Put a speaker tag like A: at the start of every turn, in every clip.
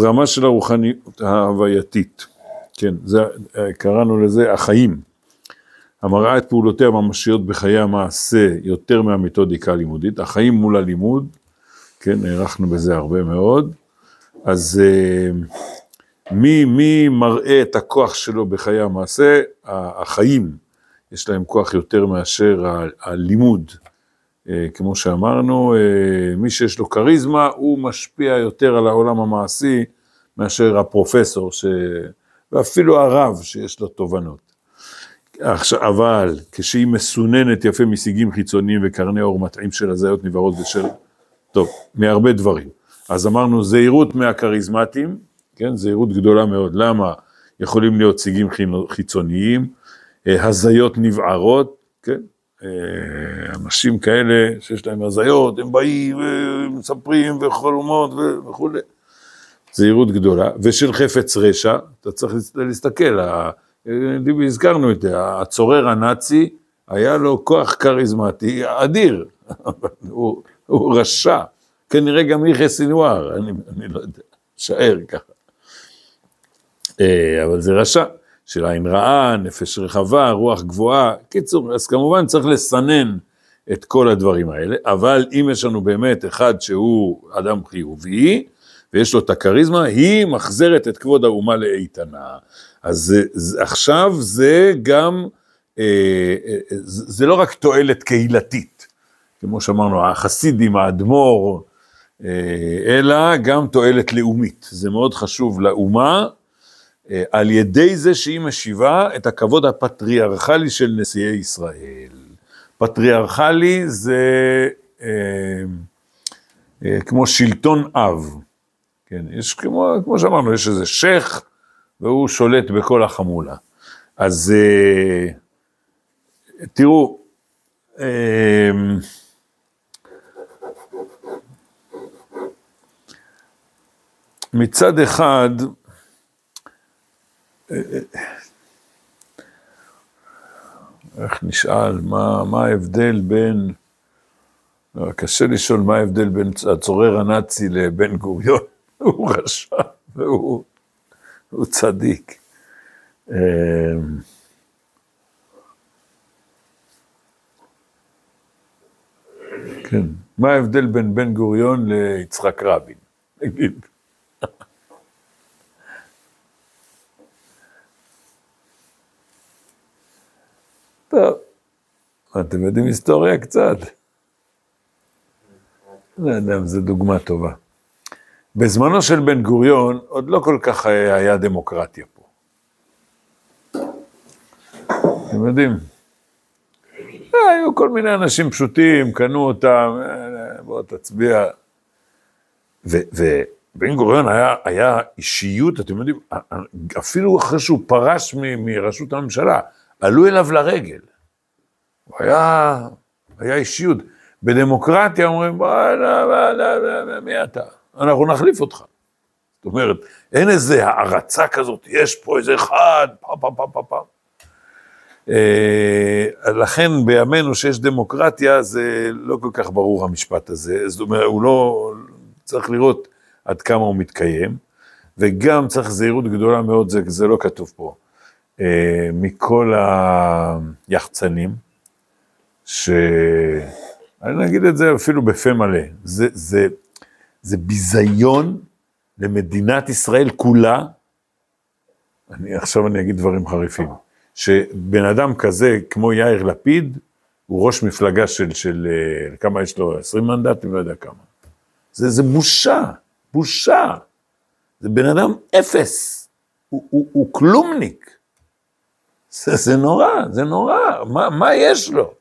A: רמה של הרוחניות ההווייתית, כן, זה, קראנו לזה החיים, המראה את פעולותיה הממשיות בחיי המעשה יותר מהמתודיקה הלימודית, החיים מול הלימוד, כן, נערכנו בזה הרבה מאוד, אז uh, מי, מי מראה את הכוח שלו בחיי המעשה? החיים, יש להם כוח יותר מאשר הלימוד. אה, כמו שאמרנו, אה, מי שיש לו כריזמה, הוא משפיע יותר על העולם המעשי מאשר הפרופסור, ש... ואפילו הרב שיש לו תובנות. עכשיו, אבל כשהיא מסוננת יפה משיגים חיצוניים וקרני אור מטעים של הזיות נבערות ושל, טוב, מהרבה דברים. אז אמרנו זהירות מהכריזמטים, כן, זהירות גדולה מאוד. למה? יכולים להיות סיגים חיצוניים, אה, הזיות נבערות, כן, אנשים כאלה שיש להם הזיות, הם באים ומספרים וחלומות וכולי. זהירות גדולה, ושל חפץ רשע, אתה צריך להסתכל, הזכרנו את זה, הצורר הנאצי, היה לו כוח כריזמטי אדיר, הוא, הוא רשע, כנראה גם יחיא סינואר, אני, אני לא יודע, שער ככה. אה, אבל זה רשע. של עין רעה, נפש רחבה, רוח גבוהה. קיצור, אז כמובן צריך לסנן את כל הדברים האלה, אבל אם יש לנו באמת אחד שהוא אדם חיובי, ויש לו את הכריזמה, היא מחזרת את כבוד האומה לאיתנה. אז זה, עכשיו זה גם, אה, אה, זה, לא רק תועלת קהילתית, כמו שאמרנו, החסידים, האדמו"ר, אה, אלא גם תועלת לאומית. זה מאוד חשוב לאומה, על ידי זה שהיא משיבה את הכבוד הפטריארכלי של נשיאי ישראל. פטריארכלי זה אה, אה, כמו שלטון אב, כן, יש כמו, כמו שאמרנו, יש איזה שייח והוא שולט בכל החמולה. אז אה, תראו, אה, מצד אחד, איך נשאל, מה, מה ההבדל בין, קשה לשאול מה ההבדל בין הצורר הנאצי לבן גוריון, הוא רשע והוא הוא צדיק. אמ, כן, מה ההבדל בין בן גוריון ליצחק רבין, נגיד. טוב, אתם יודעים היסטוריה קצת? לא יודע זו דוגמה טובה. בזמנו של בן גוריון עוד לא כל כך היה דמוקרטיה פה. אתם יודעים? היו כל מיני אנשים פשוטים, קנו אותם, בוא תצביע. ובן גוריון היה, היה אישיות, אתם יודעים, אפילו אחרי שהוא פרש מראשות הממשלה, עלו אליו לרגל. הוא היה, היה אישיות. בדמוקרטיה אומרים, בוא'נה, מי אתה? אנחנו נחליף אותך. זאת אומרת, אין איזה הערצה כזאת, יש פה איזה אחד, פעם, פעם, פעם, פעם, פעם. לכן בימינו שיש דמוקרטיה, זה לא כל כך ברור המשפט הזה. זאת אומרת, הוא לא, צריך לראות עד כמה הוא מתקיים, וגם צריך זהירות גדולה מאוד, זה, זה לא כתוב פה. אה, מכל היחצנים, שאני אגיד את זה אפילו בפה מלא, זה, זה, זה ביזיון למדינת ישראל כולה, אני, עכשיו אני אגיד דברים חריפים, שבן אדם כזה כמו יאיר לפיד, הוא ראש מפלגה של, של אה, כמה יש לו, 20 מנדטים, לא יודע כמה. זה, זה בושה, בושה. זה בן אדם אפס, הוא, הוא, הוא כלומניק. זה, זה נורא, זה נורא, מה, מה יש לו?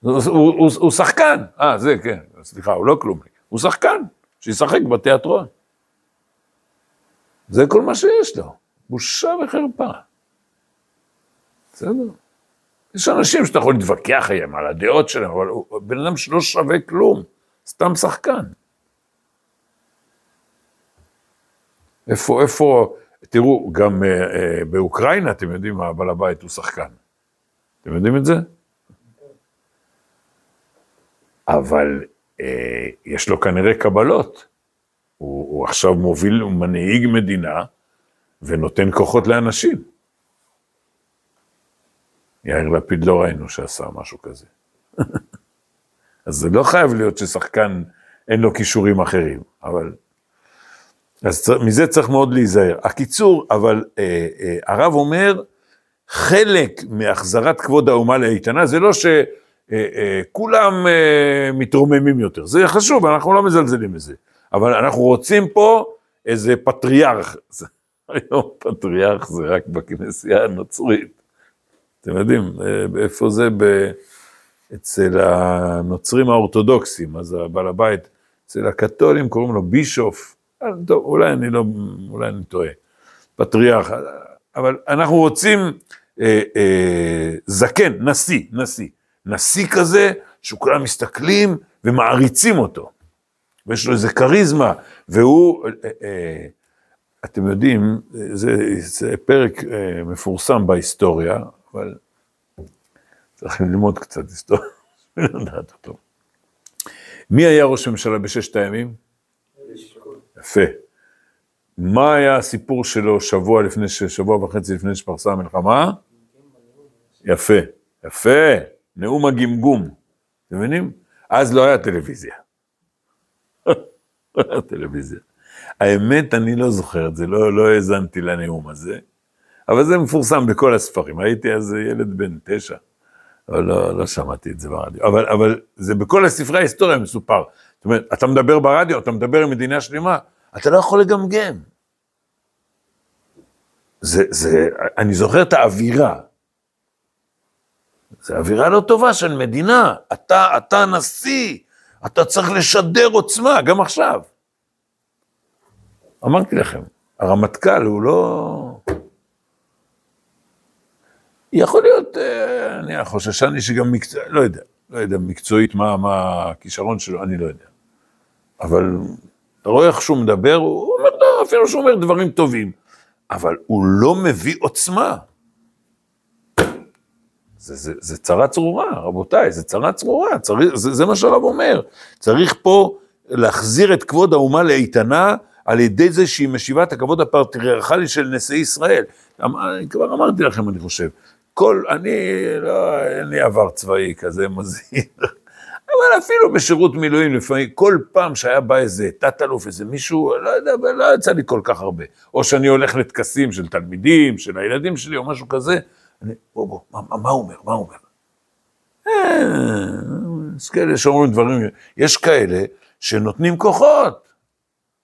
A: הוא, הוא, הוא, הוא שחקן, אה, זה כן, סליחה, הוא לא כלום, הוא שחקן, שישחק בתיאטרון. זה כל מה שיש לו, בושה וחרפה. בסדר? יש אנשים שאתה יכול להתווכח עליהם, על הדעות שלהם, אבל הוא בן אדם שלא שווה כלום, סתם שחקן. איפה, איפה, תראו, גם uh, uh, באוקראינה, אתם יודעים מה, בעל הבית הוא שחקן. אתם יודעים את זה? אבל uh, יש לו כנראה קבלות. הוא, הוא עכשיו מוביל, הוא מנהיג מדינה ונותן כוחות לאנשים. יאיר לפיד לא ראינו שעשה משהו כזה. אז זה לא חייב להיות ששחקן אין לו כישורים אחרים, אבל... אז מזה צריך מאוד להיזהר. הקיצור, אבל אה, אה, הרב אומר, חלק מהחזרת כבוד האומה לאיתנה זה לא שכולם אה, אה, אה, מתרוממים יותר, זה חשוב, אנחנו לא מזלזלים בזה, אבל אנחנו רוצים פה איזה פטריארך, היום פטריארך זה רק בכנסייה הנוצרית, אתם יודעים, אה, איפה זה? ב... אצל הנוצרים האורתודוקסים, אז הבעל הבית, אצל הקתולים קוראים לו בישוף, טוב, אולי אני לא, אולי אני טועה, פטריארך, אבל אנחנו רוצים אה, אה, זקן, נשיא, נשיא, נשיא כזה, שכולם מסתכלים ומעריצים אותו, ויש לו איזה כריזמה, והוא, אה, אה, אתם יודעים, זה, זה פרק אה, מפורסם בהיסטוריה, אבל צריך ללמוד קצת היסטוריה, ולדעת אותו. מי היה ראש ממשלה בששת הימים? יפה. מה היה הסיפור שלו שבוע לפני, שבוע וחצי לפני שפרסה המלחמה? יפה, יפה, נאום הגמגום. אתם מבינים? אז לא היה טלוויזיה. לא היה טלוויזיה. האמת, אני לא זוכר את זה, לא, לא האזנתי לנאום הזה, אבל זה מפורסם בכל הספרים. הייתי אז ילד בן תשע. אבל לא, לא שמעתי את זה ברדיו, אבל, אבל זה בכל הספרי ההיסטוריה מסופר. זאת אומרת, אתה מדבר ברדיו, אתה מדבר עם מדינה שלמה, אתה לא יכול לגמגם. זה, זה, אני זוכר את האווירה. זו אווירה לא טובה של מדינה, אתה, אתה נשיא, אתה צריך לשדר עוצמה, גם עכשיו. אמרתי לכם, הרמטכ"ל הוא לא... יכול להיות, אה, אני חוששני שגם מקצוע, לא יודע, לא יודע מקצועית מה, מה הכישרון שלו, אני לא יודע. אבל אתה רואה איך שהוא מדבר, הוא אומר, לא, אפילו שהוא אומר דברים טובים, אבל הוא לא מביא עוצמה. זה, זה, זה צרה צרורה, רבותיי, זה צרה צרורה, צריך, זה, זה מה שהרב אומר. צריך פה להחזיר את כבוד האומה לאיתנה על ידי זה שהיא משיבה את הכבוד הפטריארכלי של נשיאי ישראל. אמ, כבר אמרתי לכם, אני חושב, כל, אני, לא, אין לי עבר צבאי כזה מזהיר, אבל אפילו בשירות מילואים לפעמים, כל פעם שהיה בא איזה תת-אלוף, איזה מישהו, לא יודע, לא יצא לי כל כך הרבה. או שאני הולך לטקסים של תלמידים, של הילדים שלי, או משהו כזה, אני, בוא, בוא, מה, מה הוא אומר, מה הוא אומר? אה, יש כאלה שאומרים דברים, יש כאלה שנותנים כוחות,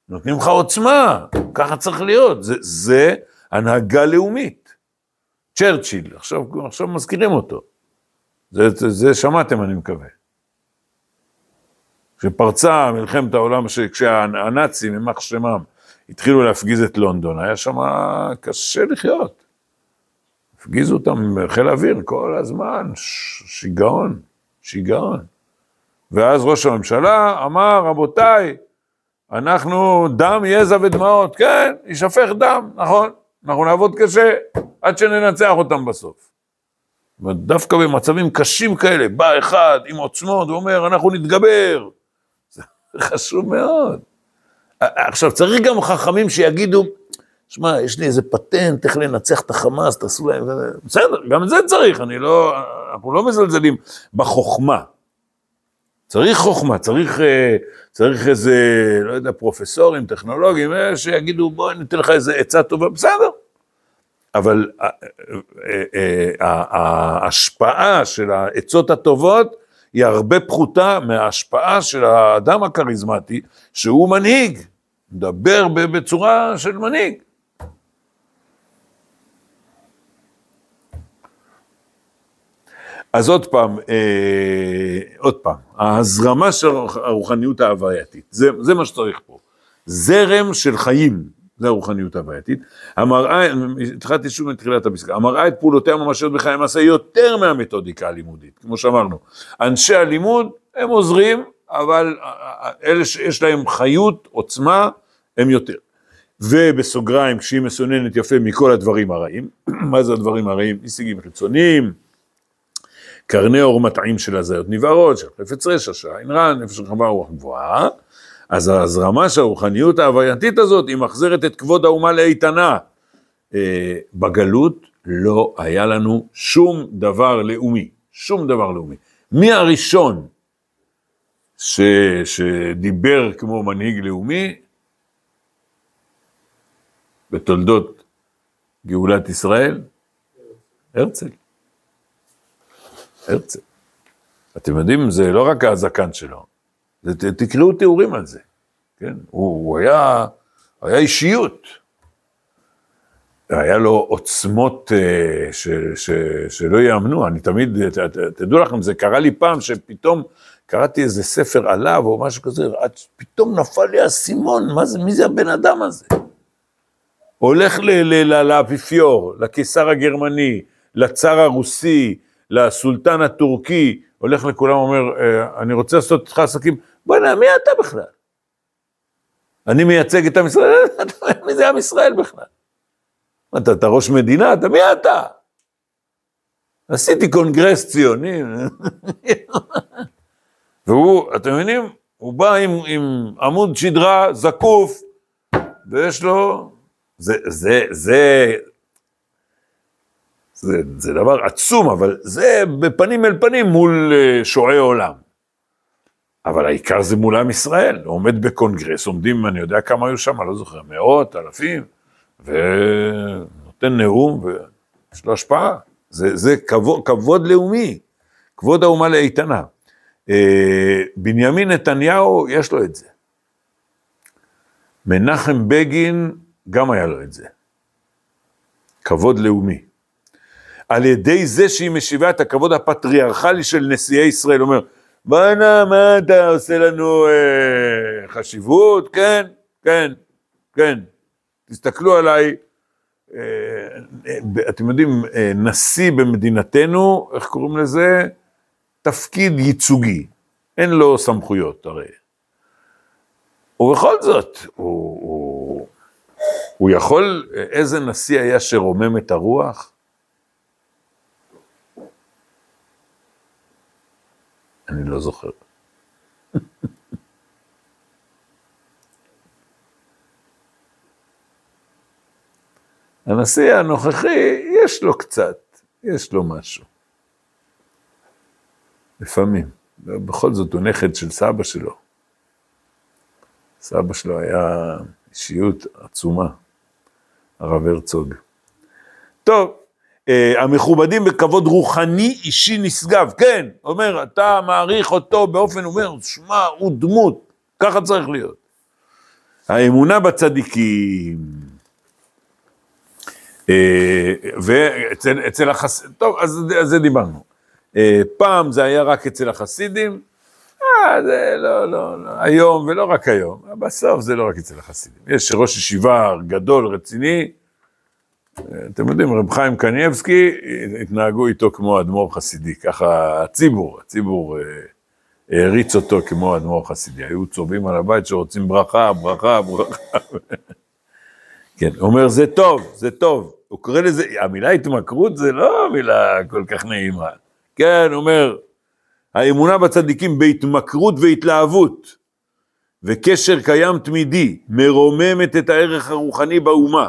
A: נותנים לך עוצמה, ככה צריך להיות, זה, זה הנהגה לאומית. צ'רצ'יל, עכשיו, עכשיו מזכירים אותו. זה, זה, זה שמעתם, אני מקווה. כשפרצה מלחמת העולם, כשהנאצים, יימח שמם, התחילו להפגיז את לונדון, היה שם קשה לחיות. הפגיזו אותם בחיל האוויר כל הזמן, שיגעון, שיגעון. ואז ראש הממשלה אמר, רבותיי, אנחנו דם, יזע ודמעות, כן, יישפך דם, נכון, אנחנו נעבוד קשה עד שננצח אותם בסוף. דווקא במצבים קשים כאלה, בא אחד עם עוצמות ואומר, אנחנו נתגבר. זה חשוב מאוד. עכשיו, צריך גם חכמים שיגידו, שמע, יש לי איזה פטנט איך לנצח את החמאס, תעשו להם, בסדר, גם את זה צריך, אני לא, אנחנו לא מזלזלים בחוכמה. צריך חוכמה, צריך, אה, צריך איזה, לא יודע, פרופסורים, טכנולוגים, אה, שיגידו, בואי ניתן לך איזה עצה טובה, בסדר. אבל אה, ההשפעה של העצות הטובות היא הרבה פחותה מההשפעה של האדם הכריזמטי, שהוא מנהיג, מדבר בצורה של מנהיג. אז עוד פעם, אה, עוד פעם, ההזרמה של הרוחניות ההווייתית, זה, זה מה שצריך פה. זרם של חיים, זה הרוחניות ההווייתית. המראה, התחלתי שוב מתחילת הפסקה, המראה את פעולותיה הממשיות בחיי המעשה יותר מהמתודיקה הלימודית, כמו שאמרנו. אנשי הלימוד הם עוזרים, אבל אלה שיש להם חיות, עוצמה, הם יותר. ובסוגריים, כשהיא מסוננת יפה מכל הדברים הרעים, מה זה הדברים הרעים? הישגים חיצוניים, קרני אור מטעים של הזיות נבערות, של חפץ רשע, של עין רע, נפש רחבה רוח גבוהה, אז ההזרמה של הרוחניות ההווייתית הזאת, היא מחזרת את כבוד האומה לאיתנה. אה, בגלות לא היה לנו שום דבר לאומי, שום דבר לאומי. מי הראשון ש, שדיבר כמו מנהיג לאומי בתולדות גאולת ישראל? הרצל. הרצל. אתם יודעים, זה לא רק הזקן שלו, תקראו תיאורים על זה, כן? הוא, הוא היה, היה אישיות. היה לו עוצמות uh, ש, ש, שלא יאמנו, אני תמיד, ת, ת, תדעו לכם, זה קרה לי פעם שפתאום קראתי איזה ספר עליו או משהו כזה, פתאום נפל לי האסימון, מי זה הבן אדם הזה? הולך לאפיפיור, לקיסר הגרמני, לצאר הרוסי, לסולטן הטורקי, הולך לכולם, אומר, אה, אני רוצה לעשות איתך עסקים, בוא'נה, מי אתה בכלל? אני מייצג את עם ישראל, מי זה עם ישראל בכלל? אתה, אתה ראש מדינה, אתה מי אתה? עשיתי קונגרס ציוני. והוא, אתם מבינים? הוא בא עם, עם עמוד שדרה זקוף, ויש לו, זה, זה, זה, זה, זה דבר עצום, אבל זה בפנים אל פנים מול uh, שועי עולם. אבל העיקר זה מול עם ישראל, הוא עומד בקונגרס, עומדים, אני יודע כמה היו שם, אני לא זוכר, מאות, אלפים, ונותן נאום, ויש לו השפעה. זה, זה כבוד, כבוד לאומי, כבוד האומה לאיתנה. Uh, בנימין נתניהו, יש לו את זה. מנחם בגין, גם היה לו את זה. כבוד לאומי. על ידי זה שהיא משיבה את הכבוד הפטריארכלי של נשיאי ישראל, אומר, בואנה, מה אתה עושה לנו אה, חשיבות? כן, כן, כן. תסתכלו עליי, אה, אה, אתם יודעים, אה, נשיא במדינתנו, איך קוראים לזה? תפקיד ייצוגי, אין לו סמכויות הרי. ובכל זאת, הוא, הוא, הוא יכול, איזה נשיא היה שרומם את הרוח? אני לא זוכר. הנשיא הנוכחי, יש לו קצת, יש לו משהו. לפעמים. בכל זאת הוא נכד של סבא שלו. סבא שלו היה אישיות עצומה, הרב הרצוג. טוב, המכובדים בכבוד רוחני אישי נשגב, כן, אומר, אתה מעריך אותו באופן, אומר, שמע, הוא דמות, ככה צריך להיות. האמונה בצדיקים, אה, ואצל החסידים, טוב, אז על זה דיברנו. אה, פעם זה היה רק אצל החסידים, אה, זה לא, לא, לא, היום ולא רק היום, בסוף זה לא רק אצל החסידים. יש ראש ישיבה גדול, רציני, אתם יודעים, רב חיים קניאבסקי, התנהגו איתו כמו אדמו"ר חסידי, ככה הציבור, הציבור אה, העריץ אותו כמו אדמו"ר חסידי, היו צובעים על הבית שרוצים ברכה, ברכה, ברכה. כן, הוא אומר, זה טוב, זה טוב. הוא קורא לזה, המילה התמכרות זה לא מילה כל כך נעימה. כן, הוא אומר, האמונה בצדיקים בהתמכרות והתלהבות, וקשר קיים תמידי, מרוממת את הערך הרוחני באומה.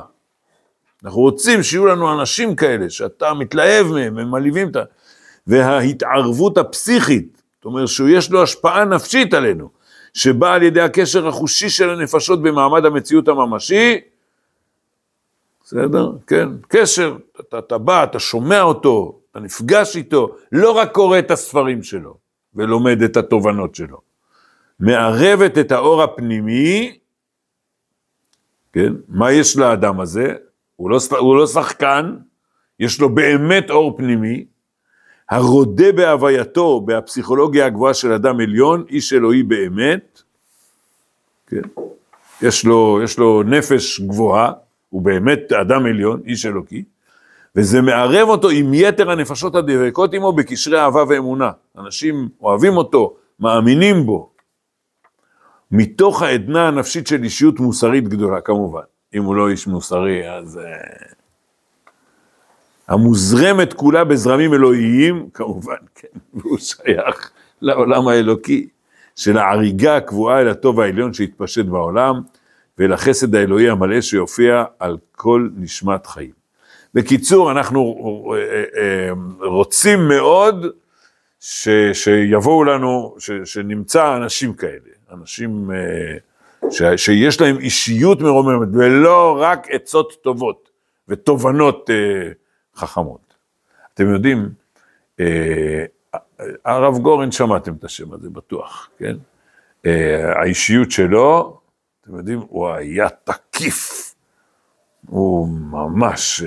A: אנחנו רוצים שיהיו לנו אנשים כאלה, שאתה מתלהב מהם, הם מלהיבים את ה... וההתערבות הפסיכית, זאת אומרת שיש לו השפעה נפשית עלינו, שבאה על ידי הקשר החושי של הנפשות במעמד המציאות הממשי, בסדר? כן, קשר, אתה, אתה בא, אתה שומע אותו, אתה נפגש איתו, לא רק קורא את הספרים שלו ולומד את התובנות שלו, מערבת את האור הפנימי, כן, מה יש לאדם הזה? הוא לא, הוא לא שחקן, יש לו באמת אור פנימי, הרודה בהווייתו, בפסיכולוגיה הגבוהה של אדם עליון, איש אלוהי באמת, כן? יש לו, יש לו נפש גבוהה, הוא באמת אדם עליון, איש אלוקי, וזה מערב אותו עם יתר הנפשות הדבקות עמו בקשרי אהבה ואמונה. אנשים אוהבים אותו, מאמינים בו. מתוך העדנה הנפשית של אישיות מוסרית גדולה, כמובן. אם הוא לא איש מוסרי, אז... Uh, המוזרמת כולה בזרמים אלוהיים, כמובן, כן, והוא שייך לעולם האלוקי, של ההריגה הקבועה אל הטוב העליון שהתפשט בעולם, ואל החסד האלוהי המלא שיופיע על כל נשמת חיים. בקיצור, אנחנו אה, אה, רוצים מאוד ש, שיבואו לנו, ש, שנמצא אנשים כאלה, אנשים ש, שיש להם אישיות מרוממת, ולא רק עצות טובות ותובנות חכמות. אתם יודעים, הרב גורן, שמעתם את השם הזה בטוח, כן? האישיות שלו, אתם יודעים, הוא היה תקיף. הוא ממש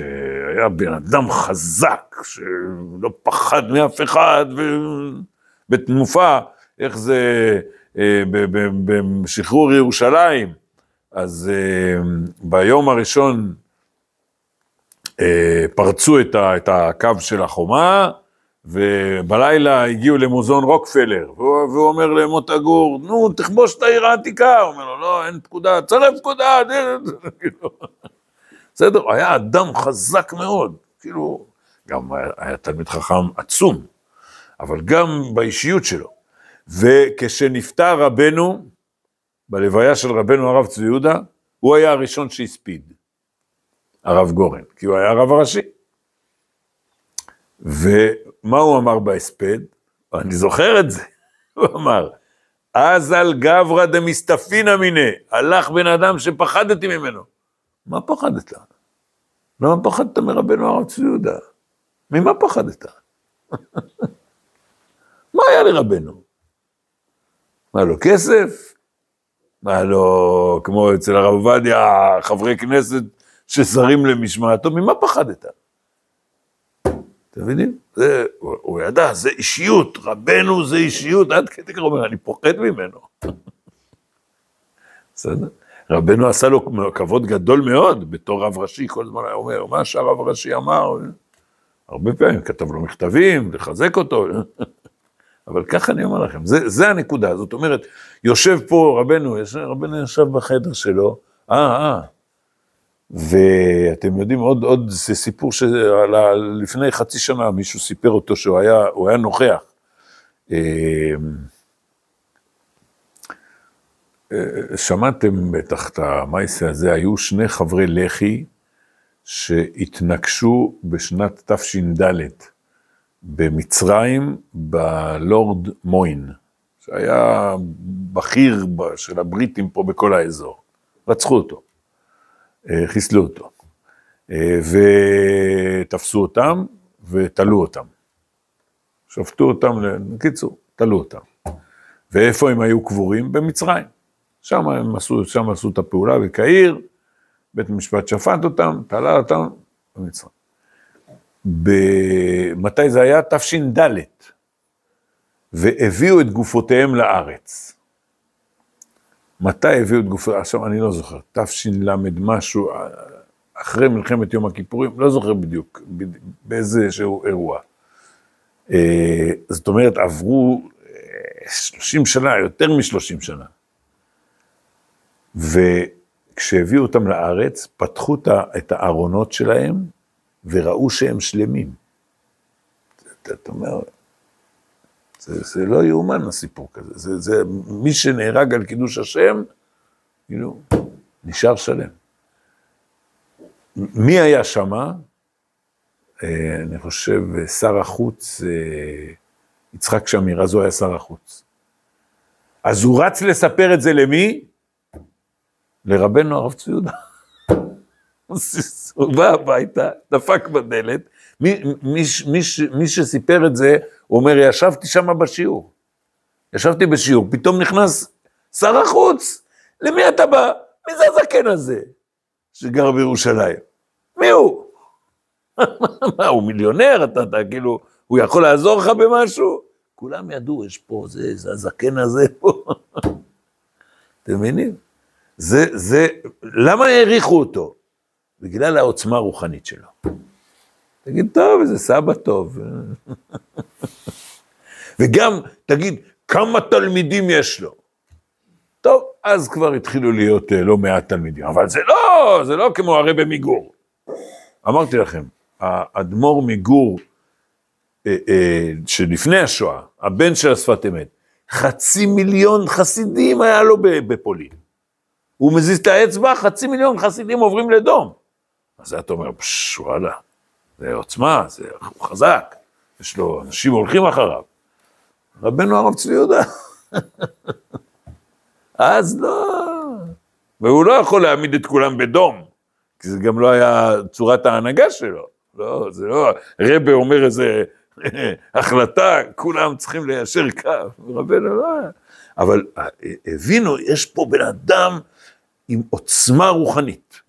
A: היה בן אדם חזק, שלא פחד מאף אחד, ובתנופה, איך זה בשחרור ירושלים. אז ביום הראשון פרצו את הקו של החומה, ובלילה הגיעו למוזיאון רוקפלר, והוא אומר למוטה גור, נו, תכבוש את העיר העתיקה, הוא אומר לו, לא, אין פקודה, צרף פקודה, בסדר, היה אדם חזק מאוד, כאילו, גם היה תלמיד חכם עצום, אבל גם באישיות שלו. וכשנפטר רבנו, בלוויה של רבנו הרב צבי יהודה, הוא היה הראשון שהספיד, הרב גורן, כי הוא היה הרב הראשי. ומה הוא אמר בהספד? אני זוכר את זה, הוא אמר, אז על גברא דמסתפינא מיניה, הלך בן אדם שפחדתי ממנו. מה פחדת? למה פחדת מרבנו הרב צבי יהודה? ממה פחדת? מה היה לרבנו? מה לו כסף? מה לו, כמו אצל הרב עובדיה, חברי כנסת ששרים למשמעתו, ממה פחדת? אתם מבינים? זה, הוא, הוא ידע, זה אישיות, רבנו זה אישיות, עד כדי כך אומר, אני פוחד ממנו. בסדר? רבנו עשה לו כבוד גדול מאוד, בתור רב ראשי, כל הזמן היה אומר, מה שהרב הראשי אמר, הרבה פעמים כתב לו מכתבים, לחזק אותו, אבל ככה אני אומר לכם, זה, זה הנקודה, זאת אומרת, יושב פה רבנו, רבנו ישב בחדר שלו, אה, אה, ואתם יודעים, עוד, עוד זה סיפור לפני חצי שנה, מישהו סיפר אותו שהוא היה, היה נוכח. אה, אה, שמעתם בטח את המייסה הזה, היו שני חברי לח"י שהתנגשו בשנת תש"ד במצרים בלורד מוין, שהיה בכיר של הבריטים פה בכל האזור. רצחו אותו. אה, חיסלו אותו. אה, ותפסו אותם ותלו אותם. שפטו אותם, בקיצור, תלו אותם. ואיפה הם היו קבורים? במצרים. שם הם עשו, שם עשו את הפעולה בקהיר, בית המשפט שפט אותם, תלה אותם במצרים. מתי זה היה? תש"ד, והביאו את גופותיהם לארץ. מתי הביאו את גופי, עכשיו אני לא זוכר, תש"ל משהו, אחרי מלחמת יום הכיפורים, לא זוכר בדיוק באיזה שהוא אירוע. אה, זאת אומרת, עברו 30 אה, שנה, יותר מ-30 שנה. וכשהביאו אותם לארץ, פתחו את הארונות שלהם וראו שהם שלמים. אתה אומר, זה, זה לא יאומן הסיפור כזה, זה, זה מי שנהרג על קידוש השם, כאילו, נשאר שלם. מי היה שמה? אה, אני חושב, שר החוץ, אה, יצחק שמיר, אז הוא היה שר החוץ. אז הוא רץ לספר את זה למי? לרבנו הרב צבי יהודה. הוא בא הביתה, דפק בדלת, מי, מי, מי, מי שסיפר את זה, הוא אומר, ישבתי שם בשיעור. ישבתי בשיעור, פתאום נכנס שר החוץ, למי אתה בא? מי זה הזקן הזה שגר בירושלים? מי הוא? מה, הוא מיליונר? אתה, אתה כאילו, הוא יכול לעזור לך במשהו? כולם ידעו, יש פה, זה, זה הזקן הזה פה. אתם מבינים? זה, זה, למה העריכו אותו? בגלל העוצמה הרוחנית שלו. תגיד, טוב, איזה סבא טוב. וגם, תגיד, כמה תלמידים יש לו? טוב, אז כבר התחילו להיות uh, לא מעט תלמידים, אבל זה לא, זה לא כמו הרבי מגור. אמרתי לכם, האדמו"ר מגור, uh, uh, שלפני השואה, הבן של השפת אמת, חצי מיליון חסידים היה לו בפולין. הוא מזיז את האצבע, חצי מיליון חסידים עוברים לדום. אז אתה אומר, פשש, וואלה, זה עוצמה, זה חזק, יש לו, אנשים הולכים אחריו. רבנו הרב צבי יהודה. אז לא, והוא לא יכול להעמיד את כולם בדום, כי זה גם לא היה צורת ההנהגה שלו. לא, זה לא, רבה אומר איזה החלטה, כולם צריכים ליישר קו, רבנו לא היה. אבל אה, הבינו, יש פה בן אדם עם עוצמה רוחנית.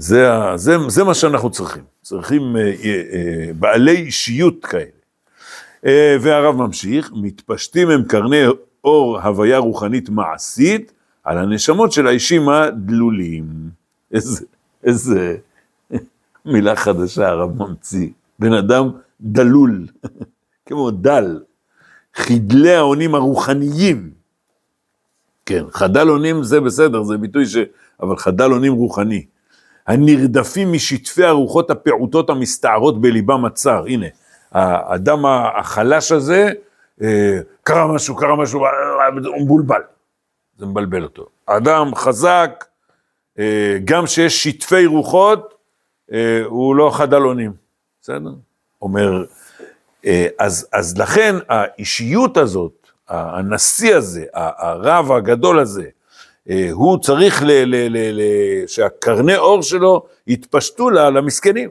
A: זה, זה, זה מה שאנחנו צריכים, צריכים אה, אה, בעלי אישיות כאלה. אה, והרב ממשיך, מתפשטים הם קרני אור הוויה רוחנית מעשית על הנשמות של האישים הדלולים. איזה, איזה מילה חדשה הרב ממציא. בן אדם דלול, כמו דל. חדלי האונים הרוחניים. כן, חדל אונים זה בסדר, זה ביטוי ש... אבל חדל אונים רוחני. הנרדפים משטפי הרוחות הפעוטות המסתערות בליבם הצר. הנה, האדם החלש הזה, אה, קרה משהו, קרה משהו, הוא מבולבל. זה מבלבל אותו. אדם חזק, אה, גם שיש שטפי רוחות, אה, הוא לא חדל אונים. בסדר? אומר, אז, אז לכן האישיות הזאת, הנשיא הזה, הרב הגדול הזה, הוא צריך ל, ל, ל, ל, שהקרני אור שלו יתפשטו למסכנים.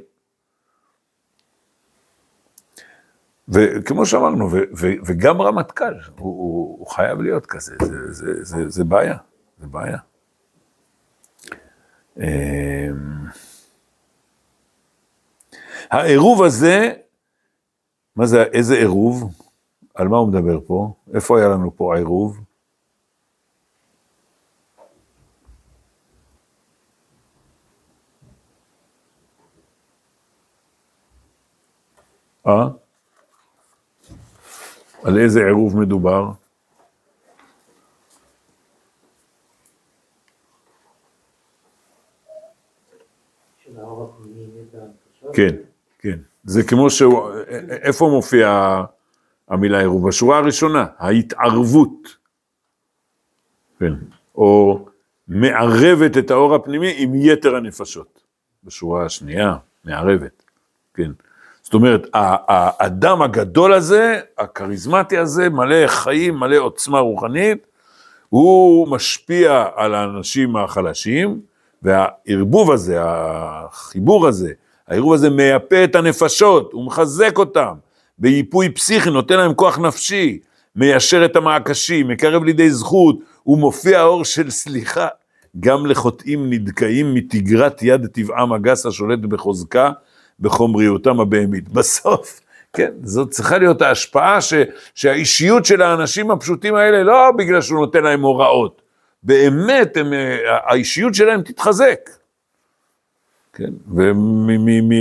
A: וכמו שאמרנו, ו, ו, וגם רמטכ"ל, הוא, הוא, הוא חייב להיות כזה, זה, זה, זה, זה בעיה, זה בעיה. אמ, העירוב הזה, מה זה, איזה עירוב? על מה הוא מדבר פה? איפה היה לנו פה העירוב? אה? על איזה עירוב מדובר? כן, כן. זה כמו שהוא, איפה מופיע המילה עירוב? בשורה הראשונה, ההתערבות. כן. או מערבת את האור הפנימי עם יתר הנפשות. בשורה השנייה, מערבת. כן. זאת אומרת, האדם הגדול הזה, הכריזמטי הזה, מלא חיים, מלא עוצמה רוחנית, הוא משפיע על האנשים החלשים, והערבוב הזה, החיבור הזה, העירוב הזה מייפה את הנפשות, הוא מחזק אותם, בייפוי פסיכי, נותן להם כוח נפשי, מיישר את המעקשים, מקרב לידי זכות, הוא מופיע אור של סליחה. גם לחוטאים נדכאים מתגרת יד טבעם הגס השולט בחוזקה, בחומריותם הבהמית. בסוף, כן, זאת צריכה להיות ההשפעה ש, שהאישיות של האנשים הפשוטים האלה, לא בגלל שהוא נותן להם הוראות, באמת הם, האישיות שלהם תתחזק. כן, ומ...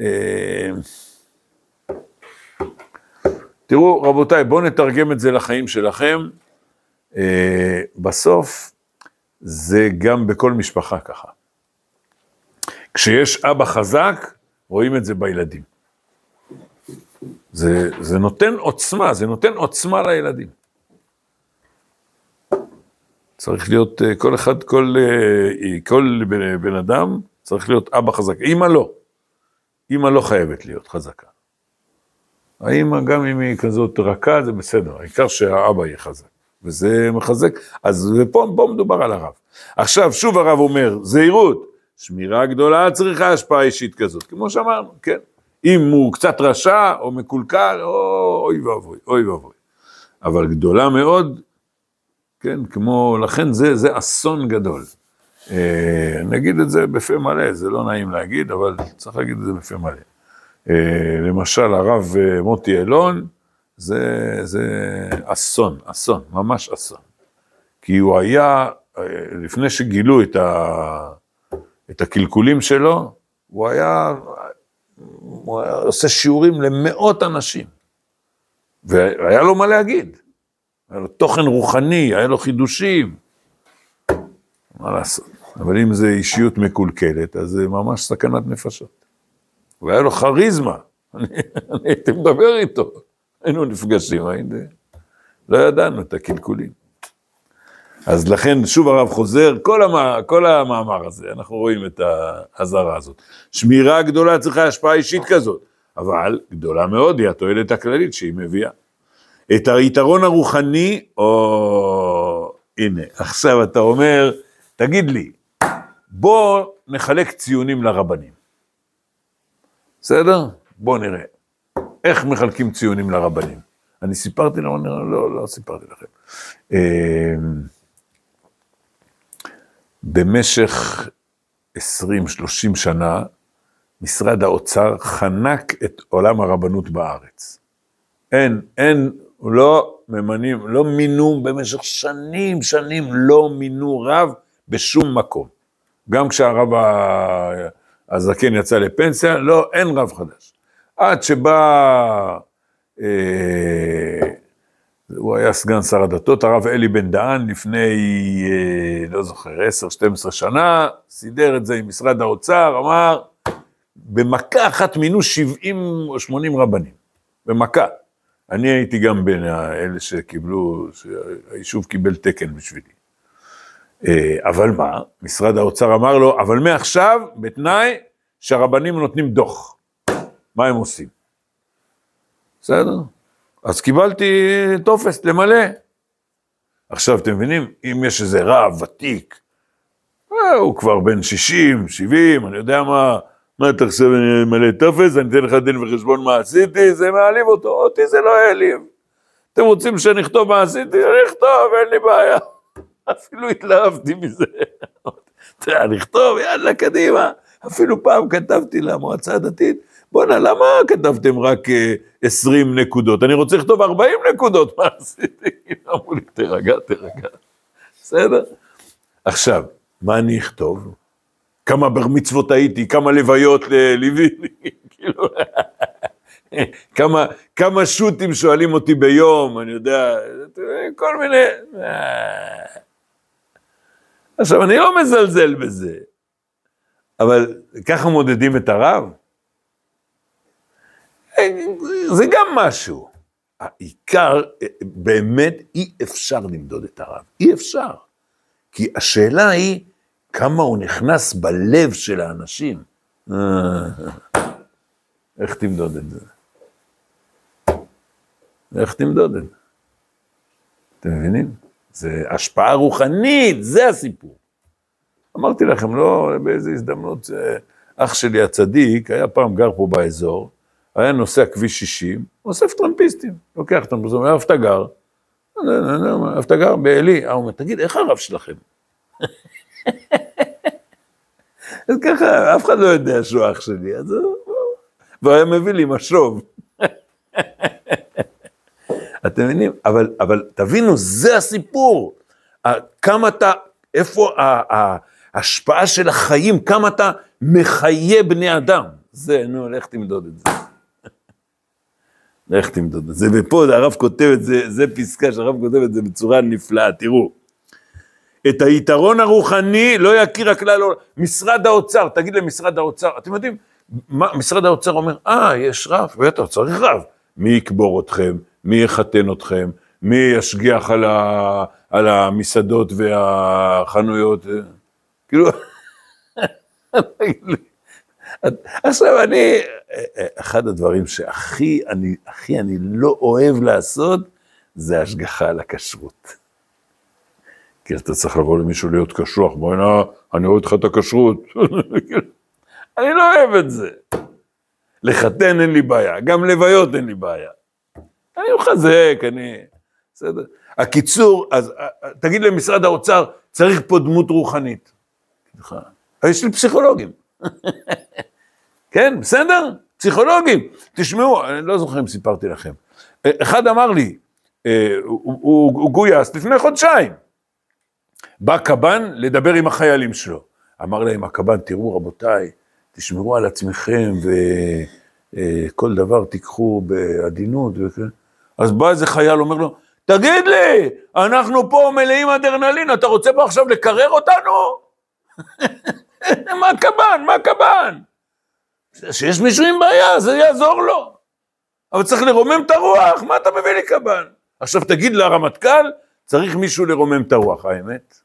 A: אה, תראו, רבותיי, בואו נתרגם את זה לחיים שלכם. אה, בסוף, זה גם בכל משפחה ככה. כשיש אבא חזק, רואים את זה בילדים. זה, זה נותן עוצמה, זה נותן עוצמה לילדים. צריך להיות, אה, כל אחד, כל, אה, כל בן, בן אדם צריך להיות אבא חזק. אמא לא. אמא לא חייבת להיות חזקה. האמא, גם אם היא כזאת רכה, זה בסדר, העיקר שהאבא יהיה חזק. וזה מחזק, אז פה, פה מדובר על הרב. עכשיו, שוב הרב אומר, זהירות, שמירה גדולה צריכה השפעה אישית כזאת, כמו שאמרנו, כן. אם הוא קצת רשע או מקולקל, אוי ואבוי, אוי ואבוי. אבל גדולה מאוד, כן, כמו, לכן זה, זה אסון גדול. אה, נגיד את זה בפה מלא, זה לא נעים להגיד, אבל צריך להגיד את זה בפה מלא. אה, למשל, הרב אה, מוטי אלון, זה, זה אסון, אסון, ממש אסון. כי הוא היה, אה, לפני שגילו את ה... את הקלקולים שלו, הוא היה, הוא היה עושה שיעורים למאות אנשים, והיה לו מה להגיד. היה לו תוכן רוחני, היה לו חידושים. מה לעשות? אבל אם זה אישיות מקולקלת, אז זה ממש סכנת נפשות. והיה לו כריזמה, אני, אני הייתי מדבר איתו. היינו נפגשים, היינו, לא ידענו את הקלקולים. אז לכן שוב הרב חוזר, כל, המ... כל המאמר הזה, אנחנו רואים את האזהרה הזאת. שמירה גדולה צריכה השפעה אישית כזאת, אבל גדולה מאוד היא התועלת הכללית שהיא מביאה. את היתרון הרוחני, או הנה, עכשיו אתה אומר, תגיד לי, בוא נחלק ציונים לרבנים. בסדר? בוא נראה. איך מחלקים ציונים לרבנים? אני סיפרתי להם, לא, לא סיפרתי לכם. במשך 20-30 שנה, משרד האוצר חנק את עולם הרבנות בארץ. אין, אין, לא ממנים, לא מינו במשך שנים, שנים לא מינו רב בשום מקום. גם כשהרב הזקן יצא לפנסיה, לא, אין רב חדש. עד שבא, אה, הוא היה סגן שר הדתות, הרב אלי בן דהן, לפני, אה, לא זוכר, 10-12 שנה, סידר את זה עם משרד האוצר, אמר, במכה אחת מינו 70 או 80 רבנים, במכה. אני הייתי גם בין אלה שקיבלו, שהיישוב קיבל תקן בשבילי. אה, אבל מה, משרד האוצר אמר לו, אבל מעכשיו, בתנאי שהרבנים נותנים דוח. מה הם עושים? בסדר? אז קיבלתי טופס למלא. עכשיו, אתם מבינים, אם יש איזה רב ותיק, אה, הוא כבר בן 60, 70, אני יודע מה, מה אתה עכשיו אני מלא טופס, אני אתן לך דין וחשבון מה עשיתי, זה מעליב אותו, אותי זה לא העליב. אתם רוצים שאני אכתוב מה עשיתי? אני אכתוב, אין לי בעיה. אפילו התלהבתי מזה. אתה יודע, לכתוב, יאללה, קדימה. אפילו פעם כתבתי למועצה הדתית, בואנה, למה כתבתם רק 20 אה, נקודות? אני רוצה לכתוב 40 נקודות, מה עשיתי? אמרו לי, תירגע, תירגע. בסדר? עכשיו, מה אני אכתוב? כמה בר מצוות הייתי, כמה לוויות ליוויתי, כאילו, כמה, כמה שו"תים שואלים אותי ביום, אני יודע, כל מיני... עכשיו, אני לא מזלזל בזה, אבל ככה מודדים את הרב? זה גם משהו. העיקר, באמת אי אפשר למדוד את הרב, אי אפשר. כי השאלה היא, כמה הוא נכנס בלב של האנשים. איך תמדוד את זה? איך תמדוד את זה? אתם מבינים? זה השפעה רוחנית, זה הסיפור. אמרתי לכם, לא, באיזה הזדמנות, אח שלי הצדיק היה פעם גר פה באזור, היה נוסע כביש 60, אוסף טרמפיסטים, לוקח הוא אומר, איפה אתה גר? איפה אתה גר? בעלי. הוא אומר, תגיד, איך הרב שלכם? אז ככה, אף אחד לא יודע שהוא אח שלי, אז הוא... והוא היה מביא לי משוב. אתם מבינים? אבל, אבל תבינו, זה הסיפור. כמה אתה, איפה ההשפעה של החיים, כמה אתה מחיה בני אדם. זה, נו, לך תמדוד את זה. לך תמדוד את זה. ופה הרב כותב את זה, זה פסקה שהרב כותב את זה בצורה נפלאה, תראו. את היתרון הרוחני לא יכיר הכלל, משרד האוצר, תגיד למשרד האוצר, אתם יודעים, מה, משרד האוצר אומר, אה, יש רב, בטח, צריך רב. מי יקבור אתכם? מי יחתן אתכם? מי ישגיח על, ה, על המסעדות והחנויות? כאילו, עכשיו אני, אחד הדברים שהכי אני, הכי אני לא אוהב לעשות, זה השגחה על הכשרות. כי אתה צריך לבוא למישהו להיות קשוח, בואי נא, אני רואה איתך את הכשרות. אני לא אוהב את זה. לחתן אין לי בעיה, גם לוויות אין לי בעיה. אני מחזק, אני... בסדר. הקיצור, אז תגיד למשרד האוצר, צריך פה דמות רוחנית. יש לי פסיכולוגים. כן, בסדר? פסיכולוגים. תשמעו, אני לא זוכר אם סיפרתי לכם. אחד אמר לי, אה, הוא, הוא, הוא גויס לפני חודשיים. בא קב"ן לדבר עם החיילים שלו. אמר להם הקב"ן, תראו רבותיי, תשמרו על עצמכם וכל אה, דבר תיקחו בעדינות. וכן. אז בא איזה חייל, אומר לו, תגיד לי, אנחנו פה מלאים אדרנלין, אתה רוצה פה עכשיו לקרר אותנו? מה קב"ן? מה קב"ן? שיש מישהו עם בעיה, זה יעזור לו. אבל צריך לרומם את הרוח, מה אתה מביא לי קב"ן? עכשיו תגיד לרמטכ"ל, צריך מישהו לרומם את הרוח, האמת?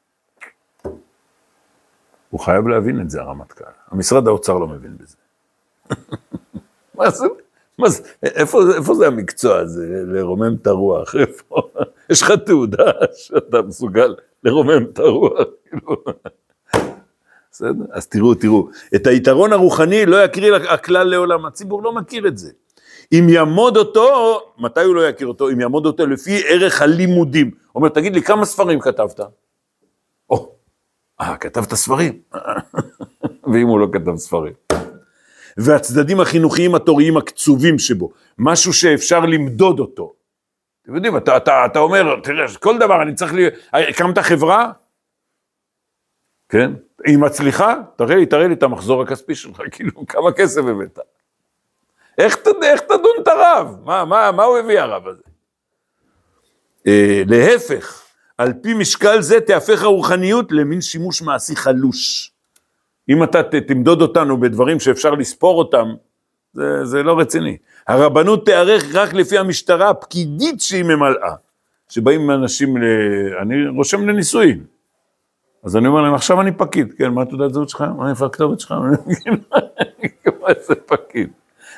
A: הוא חייב להבין את זה, הרמטכ"ל. המשרד האוצר לא מבין בזה. מה זה? מה זה? איפה, איפה זה המקצוע הזה, לרומם את הרוח? איפה? יש לך תעודה שאתה מסוגל לרומם את הרוח, כאילו. בסדר? אז תראו, תראו. את היתרון הרוחני לא יקריא הכלל לעולם, הציבור לא מכיר את זה. אם יעמוד אותו, מתי הוא לא יכיר אותו? אם יעמוד אותו לפי ערך הלימודים. אומר, תגיד לי, כמה ספרים כתבת? או, אה, כתבת ספרים. ואם הוא לא כתב ספרים. והצדדים החינוכיים התוריים הקצובים שבו, משהו שאפשר למדוד אותו. אתם יודעים, אתה, אתה, אתה אומר, תראה, כל דבר אני צריך, ל... הקמת חברה? כן? היא מצליחה? תראה לי, תראה לי את המחזור הכספי שלך, כאילו, כמה כסף הבאת? איך, איך תדון את הרב? מה, מה, מה הוא הביא הרב הזה? אה, להפך, על פי משקל זה תהפך הרוחניות למין שימוש מעשי חלוש. אם אתה תמדוד אותנו בדברים שאפשר לספור אותם, זה, זה לא רציני. הרבנות תיערך רק לפי המשטרה הפקידית שהיא ממלאה. שבאים אנשים, ל... אני רושם לנישואין. אז אני אומר להם, עכשיו אני פקיד, כן, מה תעודת זהות שלך? מה איפה הכתובת שלך? מה זה פקיד?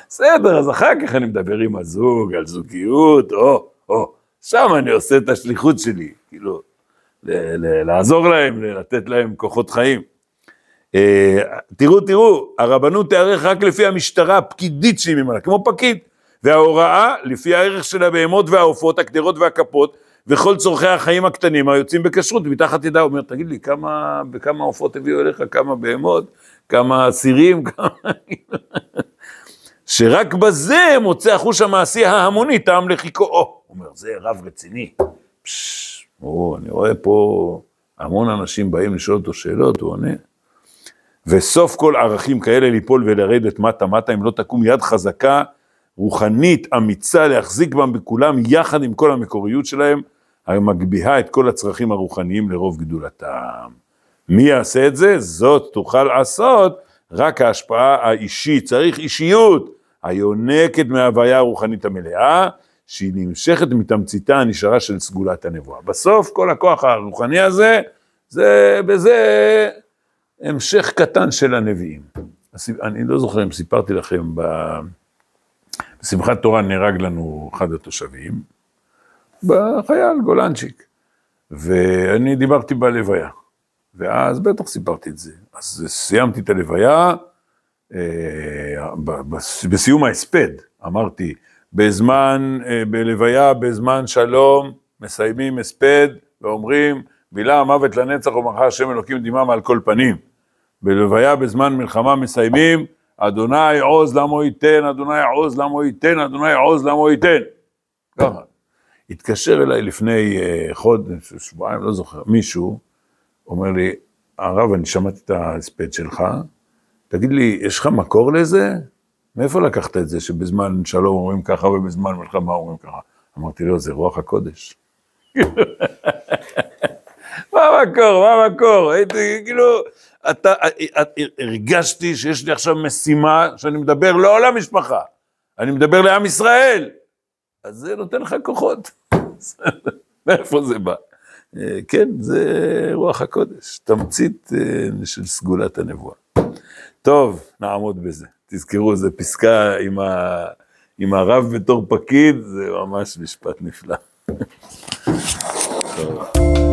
A: בסדר, אז אחר כך אני מדבר עם הזוג, על זוגיות, או, או, שם אני עושה את השליחות שלי, כאילו, לעזור להם, לתת להם כוחות חיים. אה, תראו, תראו, הרבנות תיערך רק לפי המשטרה הפקידית שהיא ממנה, כמו פקיד, וההוראה לפי הערך של הבהמות והעופות, הקדרות והכפות, וכל צורכי החיים הקטנים היוצאים בכשרות, מתחת ידה, הוא אומר, תגיד לי, כמה, בכמה עופות הביאו אליך, כמה בהמות, כמה סירים, כמה... שרק בזה מוצא החוש המעשי ההמוני טעם לחיקו. הוא אומר, זה רב רציני. פשש, או, אני רואה פה המון אנשים באים לשאול אותו שאלות, הוא עונה. וסוף כל ערכים כאלה ליפול ולרדת מטה מטה, אם לא תקום יד חזקה, רוחנית, אמיצה, להחזיק בם בכולם, יחד עם כל המקוריות שלהם, המגביהה את כל הצרכים הרוחניים לרוב גדולתם. מי יעשה את זה? זאת תוכל לעשות רק ההשפעה האישית, צריך אישיות, היונקת מההוויה הרוחנית המלאה, שהיא נמשכת מתמציתה הנשארה של סגולת הנבואה. בסוף כל הכוח הרוחני הזה, זה בזה המשך קטן של הנביאים. אני לא זוכר אם סיפרתי לכם, בשמחת תורה נהרג לנו אחד התושבים, בחייל גולנצ'יק, ואני דיברתי בלוויה, ואז בטח סיפרתי את זה. אז סיימתי את הלוויה, אה, בסיום ההספד, אמרתי, בזמן, אה, בלוויה, בזמן שלום, מסיימים הספד ואומרים, בילה המוות לנצח ומחר השם אלוקים דמעה מעל כל פנים. בלוויה בזמן מלחמה מסיימים, אדוני עוז למו ייתן, אדוני עוז למו ייתן, אדוני עוז למו ייתן. ככה. התקשר אליי לפני אה, חודש, שבועיים, לא זוכר, מישהו, אומר לי, הרב, אני שמעתי את ההספד שלך, תגיד לי, יש לך מקור לזה? מאיפה לקחת את זה שבזמן שלום אומרים ככה ובזמן מלחמה אומרים ככה? אמרתי לו, זה רוח הקודש. מה המקור, מה המקור? הייתי, כאילו, אתה, הרגשתי שיש לי עכשיו משימה שאני מדבר לא על המשפחה, אני מדבר לעם ישראל. אז זה נותן לך כוחות. מאיפה זה בא? אה, כן, זה רוח הקודש, תמצית אה, של סגולת הנבואה. טוב, נעמוד בזה. תזכרו, זו פסקה עם, ה... עם הרב בתור פקיד, זה ממש משפט נפלא.